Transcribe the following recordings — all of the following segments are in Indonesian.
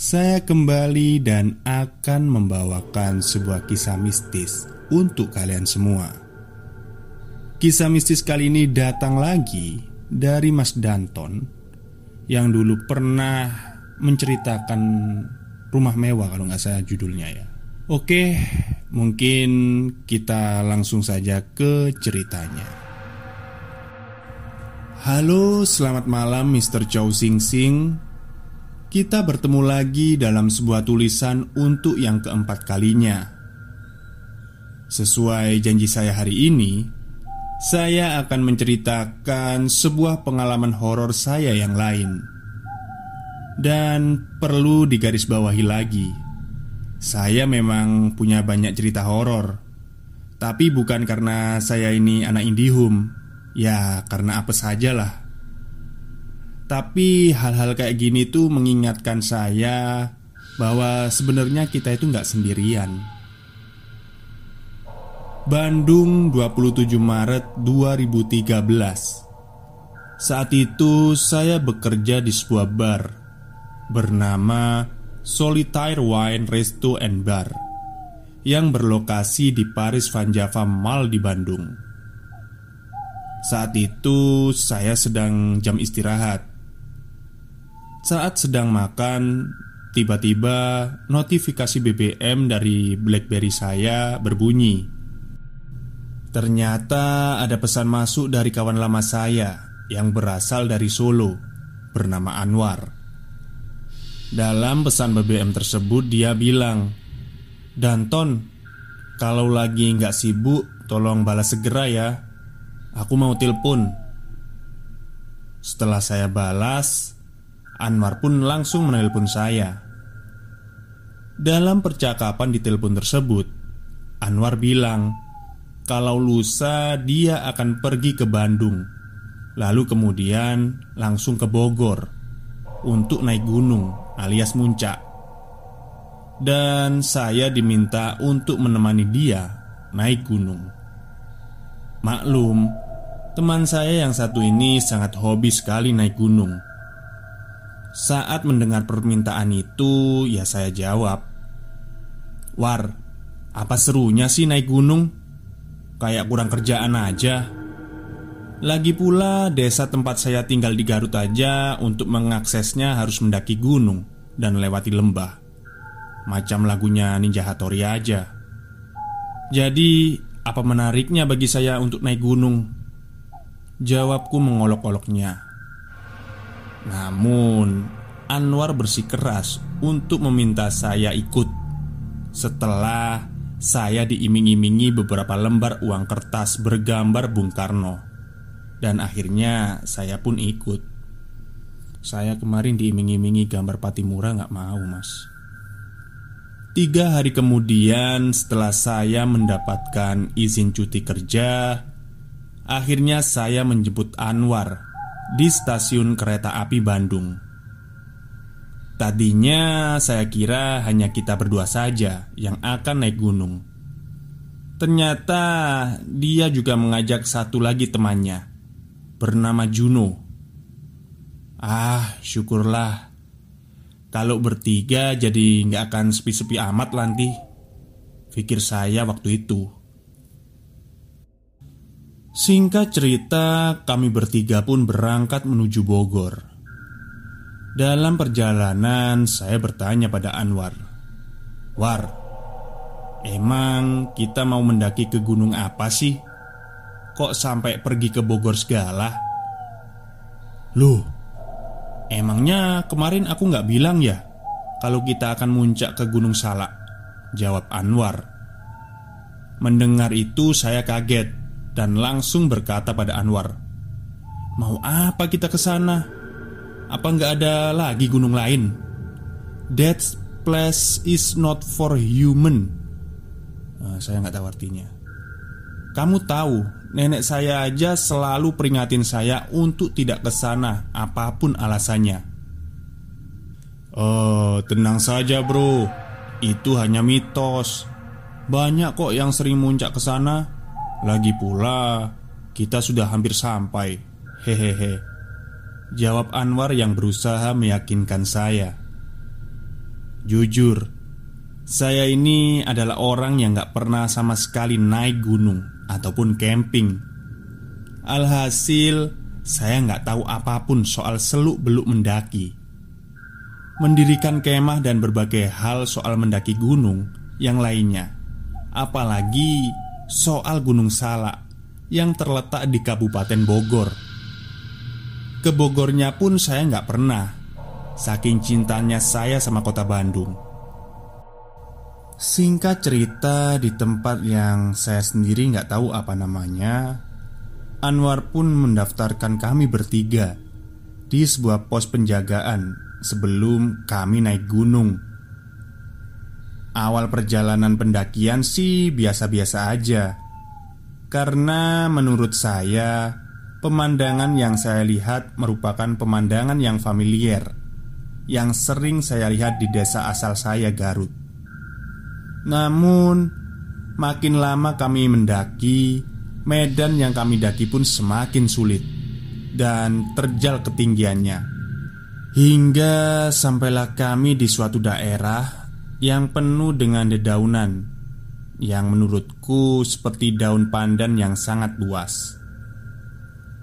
saya kembali dan akan membawakan sebuah kisah mistis untuk kalian semua. Kisah mistis kali ini datang lagi dari Mas Danton yang dulu pernah menceritakan rumah mewah kalau nggak saya judulnya ya. Oke, mungkin kita langsung saja ke ceritanya. Halo, selamat malam Mr. Chow Sing Sing kita bertemu lagi dalam sebuah tulisan untuk yang keempat kalinya. Sesuai janji saya hari ini, saya akan menceritakan sebuah pengalaman horor saya yang lain. Dan perlu digarisbawahi lagi, saya memang punya banyak cerita horor, tapi bukan karena saya ini anak indihome, ya karena apa sajalah. Tapi hal-hal kayak gini tuh mengingatkan saya bahwa sebenarnya kita itu nggak sendirian. Bandung 27 Maret 2013 Saat itu saya bekerja di sebuah bar Bernama Solitaire Wine Resto and Bar Yang berlokasi di Paris Van Java Mall di Bandung. Saat itu saya sedang jam istirahat saat sedang makan, tiba-tiba notifikasi BBM dari BlackBerry saya berbunyi. Ternyata ada pesan masuk dari kawan lama saya yang berasal dari Solo, bernama Anwar. Dalam pesan BBM tersebut, dia bilang, "Danton, kalau lagi nggak sibuk, tolong balas segera ya. Aku mau telepon." Setelah saya balas, Anwar pun langsung menelpon saya. Dalam percakapan di telepon tersebut, Anwar bilang kalau lusa dia akan pergi ke Bandung, lalu kemudian langsung ke Bogor untuk naik gunung alias muncak. Dan saya diminta untuk menemani dia naik gunung. Maklum, teman saya yang satu ini sangat hobi sekali naik gunung saat mendengar permintaan itu, ya saya jawab, "War, apa serunya sih naik gunung? Kayak kurang kerjaan aja." Lagi pula, desa tempat saya tinggal di Garut aja untuk mengaksesnya harus mendaki gunung dan lewati lembah. Macam lagunya Ninja Hattori aja. Jadi, apa menariknya bagi saya untuk naik gunung? Jawabku mengolok-oloknya. Namun, Anwar bersikeras untuk meminta saya ikut. Setelah saya diiming-imingi beberapa lembar uang kertas bergambar Bung Karno, dan akhirnya saya pun ikut. Saya kemarin diiming-imingi gambar Patimura nggak mau, Mas. Tiga hari kemudian, setelah saya mendapatkan izin cuti kerja, akhirnya saya menjemput Anwar di stasiun kereta api Bandung. Tadinya saya kira hanya kita berdua saja yang akan naik gunung. Ternyata dia juga mengajak satu lagi temannya bernama Juno. Ah, syukurlah. Kalau bertiga jadi nggak akan sepi-sepi amat nanti. Pikir saya waktu itu. Singkat cerita, kami bertiga pun berangkat menuju Bogor. Dalam perjalanan, saya bertanya pada Anwar, "War, emang kita mau mendaki ke gunung apa sih? Kok sampai pergi ke Bogor segala?" Loh, emangnya kemarin aku nggak bilang ya kalau kita akan muncak ke Gunung Salak? Jawab Anwar. Mendengar itu, saya kaget dan langsung berkata pada Anwar, "Mau apa kita ke sana? Apa nggak ada lagi gunung lain? That place is not for human." Nah, Saya nggak tahu artinya Kamu tahu Nenek saya aja selalu peringatin saya Untuk tidak ke sana Apa pun alasannya Oh tenang saja bro Itu hanya mitos Banyak kok yang sering muncak ke sana Lagi pula Kita sudah hampir sampai. Hehehe. Jawab Anwar yang berusaha meyakinkan saya. Jujur Saya ini adalah orang yang gak pernah sama sekali naik gunung Ataupun camping. Alhasil Saya gak tahu apa pun soal seluk-beluk mendaki. Mendirikan kemah dan berbagai hal soal mendaki gunung Yang lainnya. Apalagi soal Gunung Salak Yang terletak di Kabupaten Bogor. Ke Bogornya pun saya nggak pernah Saking cintanya saya sama kota Bandung. Singkat cerita di tempat yang saya sendiri nggak tahu apa namanya Anwar pun mendaftarkan kami bertiga Di sebuah pos penjagaan Sebelum kami naik gunung Awal perjalanan pendakian sih biasa-biasa aja. Karena menurut saya Pemandangan yang saya lihat merupakan pemandangan yang familiar Yang sering saya lihat di desa asal saya Garut. Namun Makin lama kami mendaki Medan yang kami daki pun semakin sulit Dan terjal ketinggiannya. Hingga sampailah kami di suatu daerah Yang penuh dengan dedaunan Yang menurutku seperti daun pandan yang sangat luas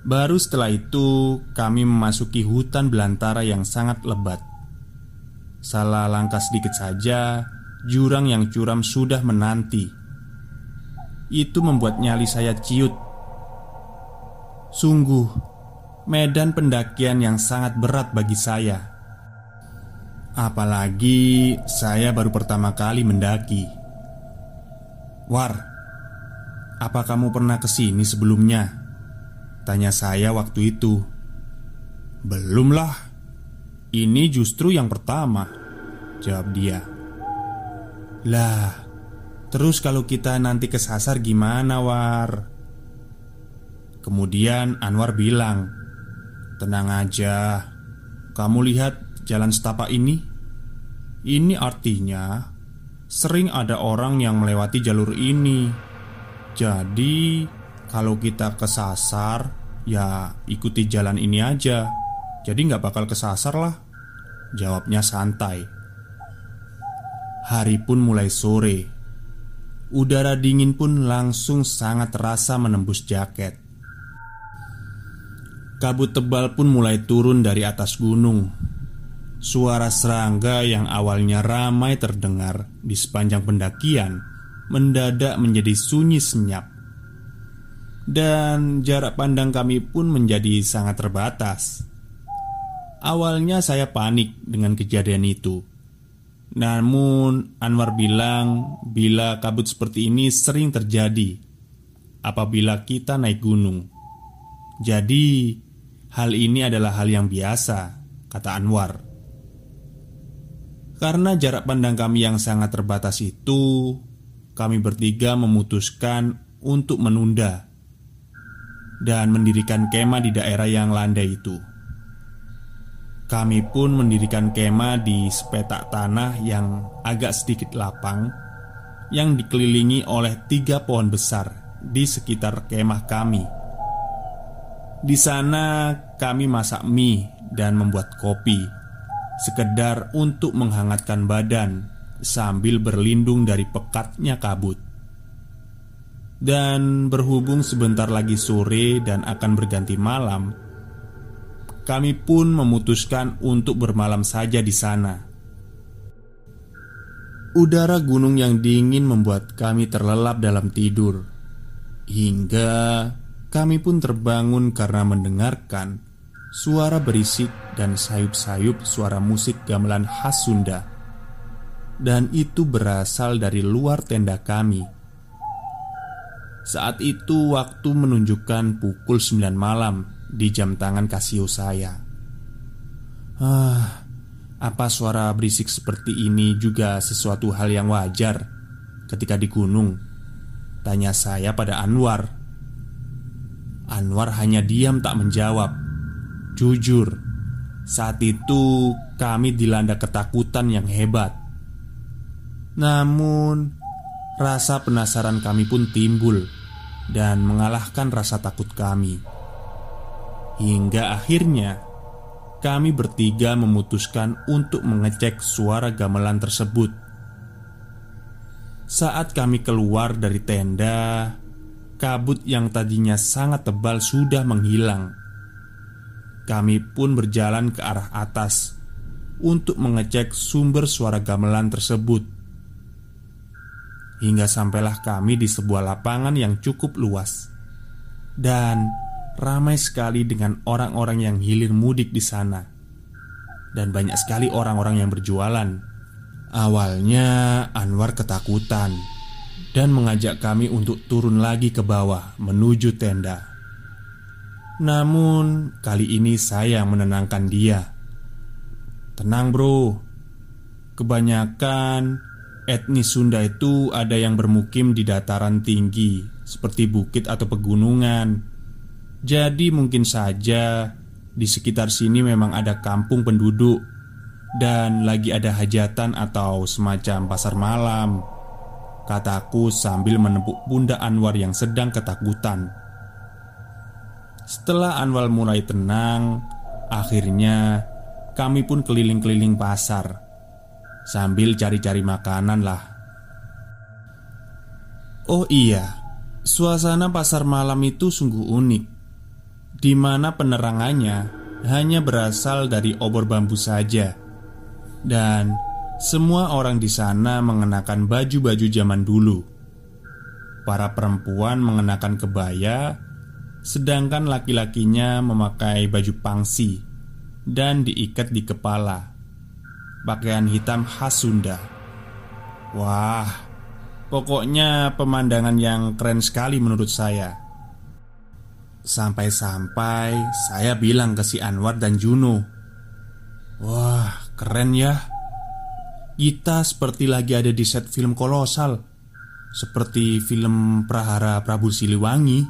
Baru setelah itu, kami memasuki hutan belantara yang sangat lebat. Salah langkah sedikit saja, jurang yang curam sudah menanti. Itu membuat nyali saya ciut. Sungguh, medan pendakian yang sangat berat bagi saya. Apalagi saya baru pertama kali mendaki. War, apa kamu pernah ke sini sebelumnya? Tanya saya waktu itu Belumlah Ini justru yang pertama Jawab dia Lah Terus kalau kita nanti kesasar gimana War? Kemudian Anwar bilang Tenang aja Kamu lihat jalan setapak ini? Ini artinya Sering ada orang yang melewati jalur ini. Jadi Kalau kita kesasar Ya ikuti jalan ini aja. Jadi nggak bakal kesasar lah. Jawabnya santai. Hari pun mulai sore. Udara dingin pun langsung sangat terasa menembus jaket. Kabut tebal pun mulai turun dari atas gunung Suara serangga yang awalnya ramai terdengar di sepanjang pendakian Mendadak menjadi sunyi senyap dan jarak pandang kami pun menjadi sangat terbatas. Awalnya saya panik dengan kejadian itu. Namun Anwar bilang bila kabut seperti ini sering terjadi apabila kita naik gunung. Jadi hal ini adalah hal yang biasa, kata Anwar. Karena jarak pandang kami yang sangat terbatas itu, kami bertiga memutuskan untuk menunda dan mendirikan kemah di daerah yang landai itu. Kami pun mendirikan kemah di sepetak tanah yang agak sedikit lapang, yang dikelilingi oleh tiga pohon besar di sekitar kemah kami. Di sana, kami masak mie dan membuat kopi, sekedar untuk menghangatkan badan sambil berlindung dari pekatnya kabut. Dan berhubung sebentar lagi sore dan akan berganti malam, kami pun memutuskan untuk bermalam saja di sana. Udara gunung yang dingin membuat kami terlelap dalam tidur, hingga kami pun terbangun karena mendengarkan suara berisik dan sayup-sayup suara musik gamelan khas Sunda, dan itu berasal dari luar tenda kami. Saat itu waktu menunjukkan pukul 9 malam di jam tangan Casio saya. Ah, apa suara berisik seperti ini juga sesuatu hal yang wajar ketika di gunung? Tanya saya pada Anwar Anwar hanya diam tak menjawab Jujur Saat itu kami dilanda ketakutan yang hebat. Namun Rasa penasaran kami pun timbul Dan mengalahkan rasa takut kami. Hingga akhirnya Kami bertiga memutuskan untuk mengecek suara gamelan tersebut. Saat kami keluar dari tenda, kabut yang tadinya sangat tebal sudah menghilang. Kami pun berjalan ke arah atas untuk mengecek sumber suara gamelan tersebut. Hingga sampailah kami di sebuah lapangan yang cukup luas dan ramai sekali dengan orang-orang yang hilir mudik di sana, dan banyak sekali orang-orang yang berjualan. Awalnya Anwar ketakutan dan mengajak kami untuk turun lagi ke bawah menuju tenda. Namun, kali ini saya menenangkan dia. "Tenang, Bro. Kebanyakan etnis Sunda itu ada yang bermukim di dataran tinggi, seperti bukit atau pegunungan. Jadi, mungkin saja di sekitar sini memang ada kampung penduduk dan lagi ada hajatan atau semacam pasar malam Kataku sambil menepuk pundak Anwar yang sedang ketakutan Setelah Anwar mulai tenang Akhirnya kami pun keliling-keliling pasar Sambil cari-cari makanan lah Oh iya Suasana pasar malam itu sungguh unik di mana penerangannya hanya berasal dari obor bambu saja dan semua orang di sana mengenakan baju-baju zaman dulu. Para perempuan mengenakan kebaya, sedangkan laki-lakinya memakai baju pangsi dan diikat di kepala. Pakaian hitam khas Sunda. Wah, pokoknya pemandangan yang keren sekali menurut saya. Sampai-sampai saya bilang ke si Anwar dan Juno, "Wah, Keren ya Kita seperti lagi ada di set film kolosal Seperti film Prahara Prabu Siliwangi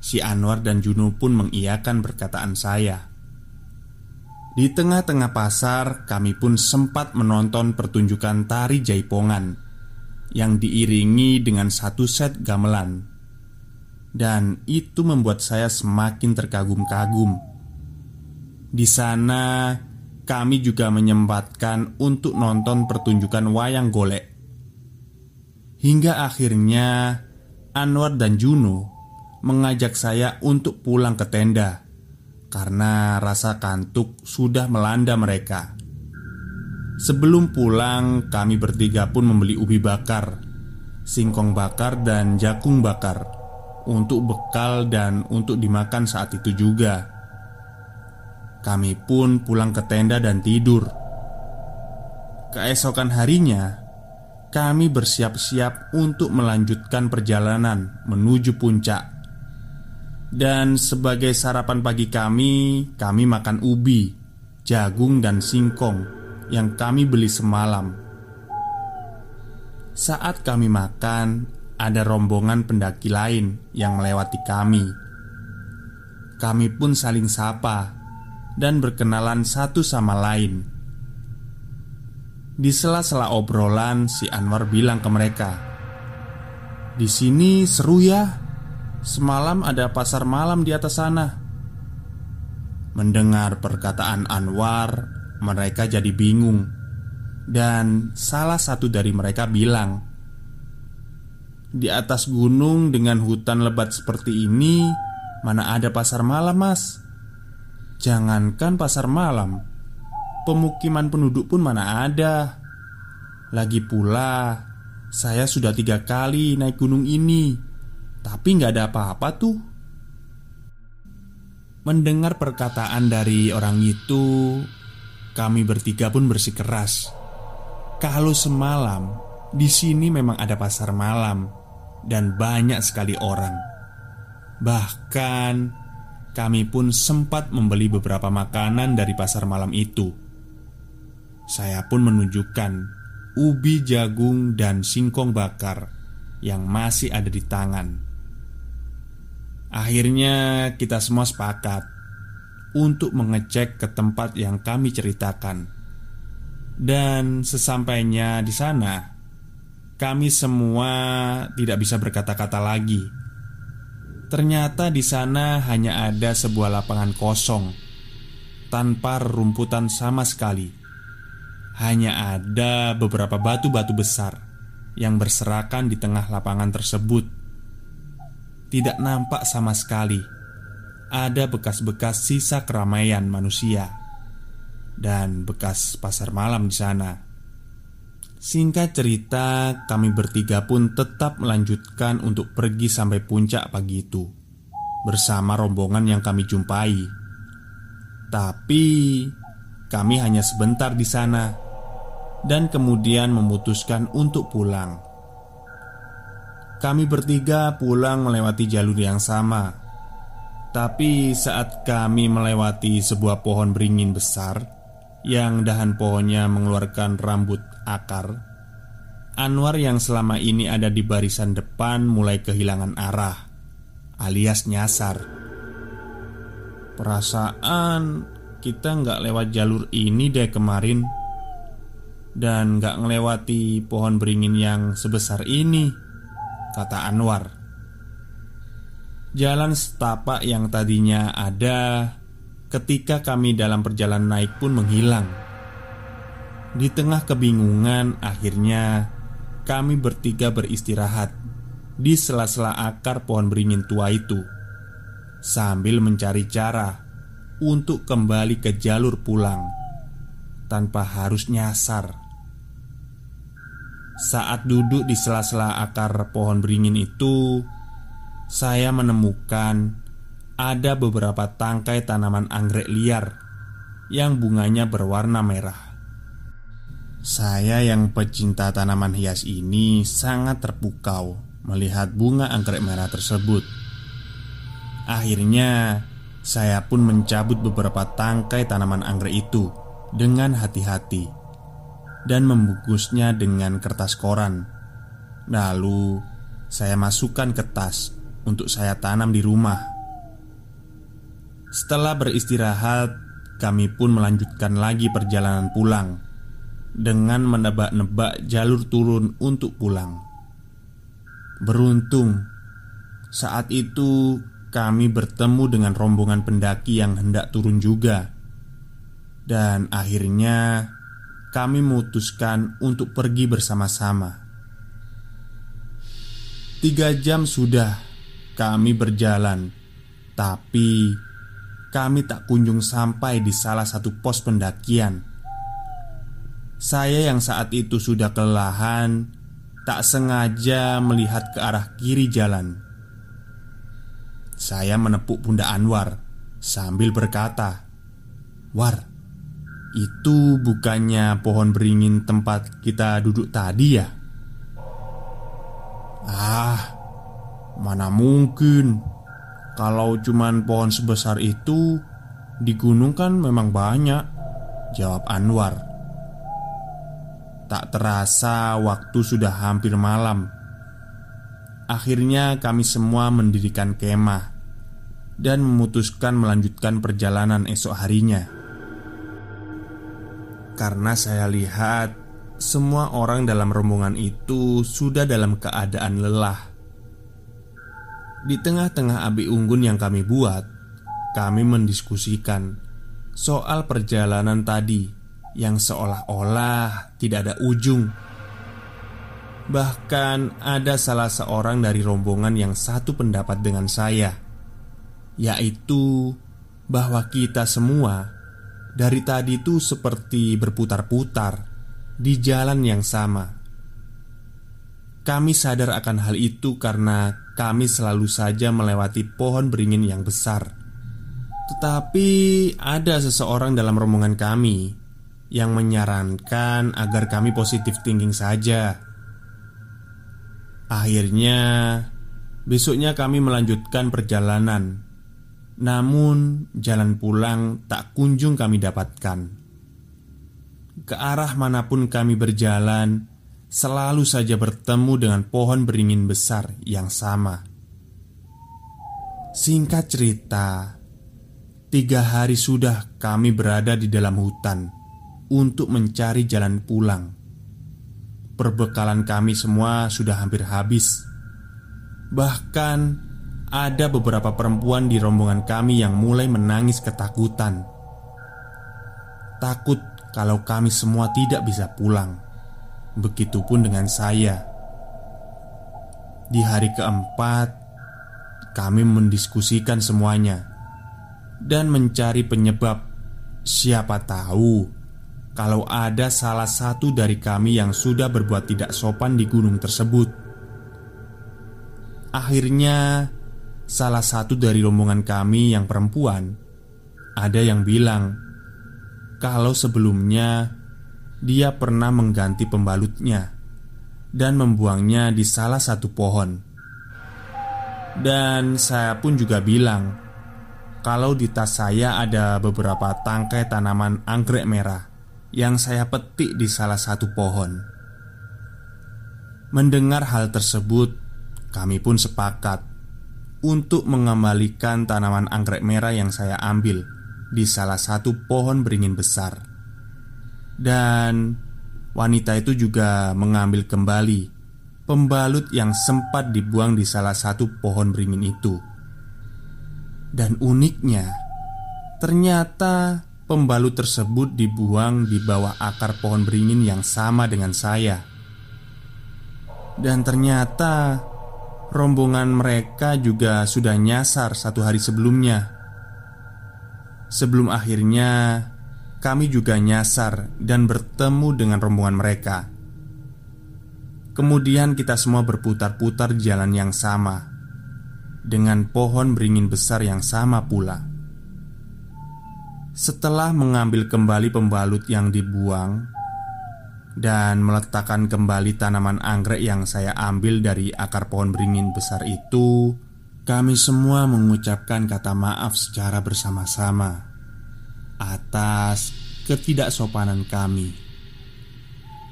Si Anwar dan Juno pun mengiyakan perkataan saya. Di tengah-tengah pasar kami pun sempat menonton pertunjukan tari jaipongan Yang diiringi dengan satu set gamelan. Dan itu membuat saya semakin terkagum-kagum. Di sana kami juga menyempatkan untuk nonton pertunjukan wayang golek. Hingga akhirnya Anwar dan Juno mengajak saya untuk pulang ke tenda karena rasa kantuk sudah melanda mereka. Sebelum pulang, kami bertiga pun membeli ubi bakar, singkong bakar, dan jagung bakar untuk bekal dan untuk dimakan saat itu juga. Kami pun pulang ke tenda dan tidur. Keesokan harinya, kami bersiap-siap untuk melanjutkan perjalanan menuju puncak. Dan sebagai sarapan pagi kami, kami makan ubi, jagung, dan singkong yang kami beli semalam. Saat kami makan, ada rombongan pendaki lain yang melewati kami. Kami pun saling sapa dan berkenalan satu sama lain. Di sela-sela obrolan, si Anwar bilang ke mereka, "Di sini seru ya. Semalam ada pasar malam di atas sana." Mendengar perkataan Anwar, mereka jadi bingung, dan salah satu dari mereka bilang, "Di atas gunung dengan hutan lebat seperti ini, mana ada pasar malam, Mas?" Jangankan pasar malam Pemukiman penduduk pun mana ada Lagi pula Saya sudah tiga kali naik gunung ini Tapi nggak ada apa-apa tuh Mendengar perkataan dari orang itu Kami bertiga pun bersikeras Kalau semalam di sini memang ada pasar malam Dan banyak sekali orang Bahkan kami pun sempat membeli beberapa makanan dari pasar malam itu. Saya pun menunjukkan ubi jagung dan singkong bakar yang masih ada di tangan. Akhirnya, kita semua sepakat untuk mengecek ke tempat yang kami ceritakan, dan sesampainya di sana, kami semua tidak bisa berkata-kata lagi. Ternyata di sana hanya ada sebuah lapangan kosong tanpa rumputan sama sekali. Hanya ada beberapa batu-batu besar yang berserakan di tengah lapangan tersebut. Tidak nampak sama sekali ada bekas-bekas sisa keramaian manusia dan bekas pasar malam di sana. Singkat cerita, kami bertiga pun tetap melanjutkan untuk pergi sampai puncak pagi itu bersama rombongan yang kami jumpai. Tapi kami hanya sebentar di sana dan kemudian memutuskan untuk pulang. Kami bertiga pulang melewati jalur yang sama. Tapi saat kami melewati sebuah pohon beringin besar yang dahan pohonnya mengeluarkan rambut akar, Anwar yang selama ini ada di barisan depan mulai kehilangan arah, alias nyasar. Perasaan kita nggak lewat jalur ini deh kemarin Dan nggak ngelewati pohon beringin yang sebesar ini Kata Anwar Jalan setapak yang tadinya ada Ketika kami dalam perjalanan naik pun menghilang Di tengah kebingungan akhirnya Kami bertiga beristirahat Di sela-sela akar pohon beringin tua itu sambil mencari cara untuk kembali ke jalur pulang tanpa harus nyasar. Saat duduk di sela-sela akar pohon beringin itu, saya menemukan ada beberapa tangkai tanaman anggrek liar yang bunganya berwarna merah. Saya yang pecinta tanaman hias ini sangat terpukau melihat bunga anggrek merah tersebut. Akhirnya, saya pun mencabut beberapa tangkai tanaman anggrek itu dengan hati-hati dan membungkusnya dengan kertas koran. Lalu, saya masukkan ke tas untuk saya tanam di rumah. Setelah beristirahat, kami pun melanjutkan lagi perjalanan pulang dengan menebak-nebak jalur turun untuk pulang. Beruntung, saat itu kami bertemu dengan rombongan pendaki yang hendak turun juga, dan akhirnya kami memutuskan untuk pergi bersama-sama. Tiga jam sudah kami berjalan, tapi kami tak kunjung sampai di salah satu pos pendakian. Saya yang saat itu sudah kelelahan, tak sengaja melihat ke arah kiri jalan saya menepuk pundak Anwar sambil berkata, "War, itu bukannya pohon beringin tempat kita duduk tadi ya?" "Ah, mana mungkin. Kalau cuman pohon sebesar itu di gunung kan memang banyak," jawab Anwar. Tak terasa waktu sudah hampir malam Akhirnya kami semua mendirikan kemah Dan memutuskan melanjutkan perjalanan esok harinya Karena saya lihat Semua orang dalam rombongan itu sudah dalam keadaan lelah. Di tengah-tengah api unggun yang kami buat Kami mendiskusikan Soal perjalanan tadi Yang seolah-olah tidak ada ujung. Bahkan ada salah seorang dari rombongan yang satu pendapat dengan saya Yaitu bahwa kita semua dari tadi itu seperti berputar-putar di jalan yang sama. Kami sadar akan hal itu karena kami selalu saja melewati pohon beringin yang besar. Tetapi ada seseorang dalam rombongan kami yang menyarankan agar kami positif thinking saja. Akhirnya, besoknya kami melanjutkan perjalanan. Namun, jalan pulang tak kunjung kami dapatkan. Ke arah mana pun kami berjalan, selalu saja bertemu dengan pohon beringin besar yang sama. Singkat cerita, tiga hari sudah kami berada di dalam hutan untuk mencari jalan pulang. Perbekalan kami semua sudah hampir habis. Bahkan ada beberapa perempuan di rombongan kami yang mulai menangis ketakutan. Takut kalau kami semua tidak bisa pulang. Begitupun dengan saya. Di hari keempat, kami mendiskusikan semuanya dan mencari penyebab. Siapa tahu kalau ada salah satu dari kami yang sudah berbuat tidak sopan di gunung tersebut. Akhirnya, salah satu dari rombongan kami yang perempuan ada yang bilang kalau sebelumnya dia pernah mengganti pembalutnya dan membuangnya di salah satu pohon. Dan saya pun juga bilang kalau di tas saya ada beberapa tangkai tanaman anggrek merah yang saya petik di salah satu pohon. Mendengar hal tersebut, kami pun sepakat untuk mengembalikan tanaman anggrek merah yang saya ambil di salah satu pohon beringin besar. Dan wanita itu juga mengambil kembali pembalut yang sempat dibuang di salah satu pohon beringin itu. Dan uniknya, ternyata pembalut tersebut dibuang di bawah akar pohon beringin yang sama dengan saya. Dan ternyata rombongan mereka juga sudah nyasar satu hari sebelumnya. Sebelum akhirnya kami juga nyasar dan bertemu dengan rombongan mereka. Kemudian kita semua berputar-putar jalan yang sama dengan pohon beringin besar yang sama pula. Setelah mengambil kembali pembalut yang dibuang dan meletakkan kembali tanaman anggrek yang saya ambil dari akar pohon beringin besar itu, kami semua mengucapkan kata maaf secara bersama-sama atas ketidaksopanan kami.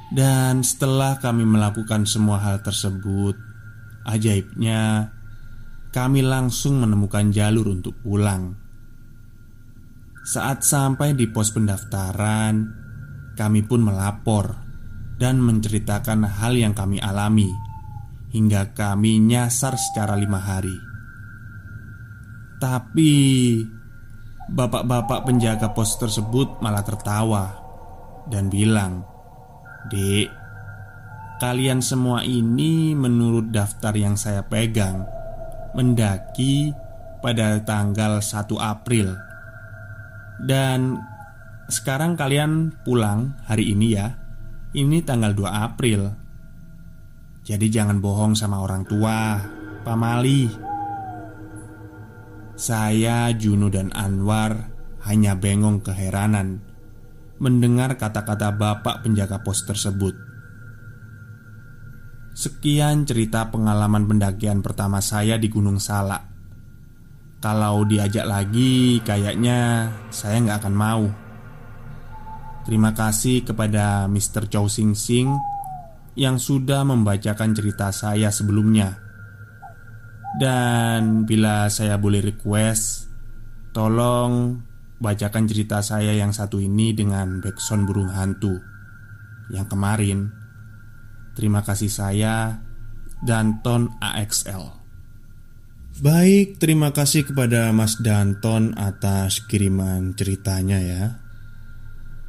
Dan setelah kami melakukan semua hal tersebut, ajaibnya kami langsung menemukan jalur untuk pulang. Saat sampai di pos pendaftaran, kami pun melapor dan menceritakan hal yang kami alami hingga kami nyasar secara lima hari. Tapi Bapak-bapak penjaga pos tersebut malah tertawa dan bilang, "Dek, kalian semua ini menurut daftar yang saya pegang mendaki pada tanggal 1 April. Dan sekarang kalian pulang hari ini ya. Ini tanggal 2 April. Jadi jangan bohong sama orang tua, Pak Mali." Saya, Juno, dan Anwar hanya bengong keheranan mendengar kata-kata bapak penjaga pos tersebut. Sekian cerita pengalaman pendakian pertama saya di Gunung Salak. Kalau diajak lagi, kayaknya saya nggak akan mau. Terima kasih kepada Mr. Chow Sing Sing yang sudah membacakan cerita saya sebelumnya. Dan bila saya boleh request Tolong bacakan cerita saya yang satu ini dengan backsound burung hantu Yang kemarin Terima kasih saya Danton AXL Baik, terima kasih kepada Mas Danton atas kiriman ceritanya ya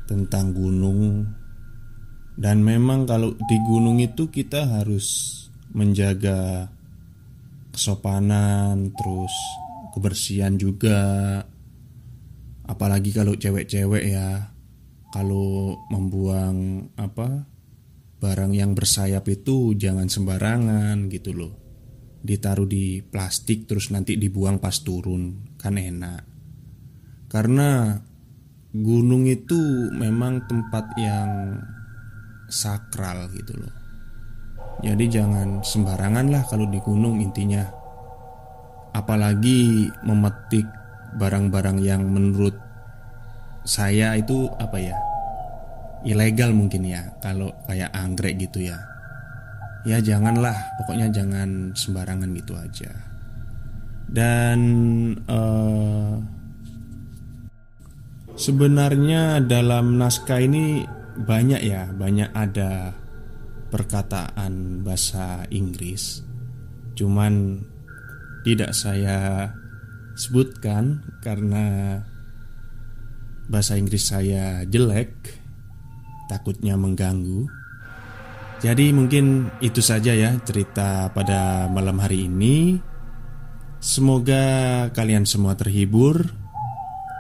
Tentang gunung Dan memang kalau di gunung itu kita harus menjaga kesopanan, terus kebersihan juga. Apalagi kalau cewek-cewek ya, kalau membuang apa barang yang bersayap itu jangan sembarangan gitu loh. Ditaruh di plastik terus nanti dibuang pas turun, kan enak. Karena gunung itu memang tempat yang sakral gitu loh. Jadi jangan sembarangan lah kalau di gunung intinya Apalagi memetik barang-barang yang menurut saya itu apa ya Ilegal mungkin ya Kalau kayak anggrek gitu ya Ya janganlah, pokoknya jangan sembarangan gitu aja. Dan uh, sebenarnya dalam naskah ini banyak ya, banyak ada perkataan bahasa Inggris. Cuman tidak saya sebutkan karena bahasa Inggris saya jelek, takutnya mengganggu. Jadi mungkin itu saja ya cerita pada malam hari ini. Semoga kalian semua terhibur.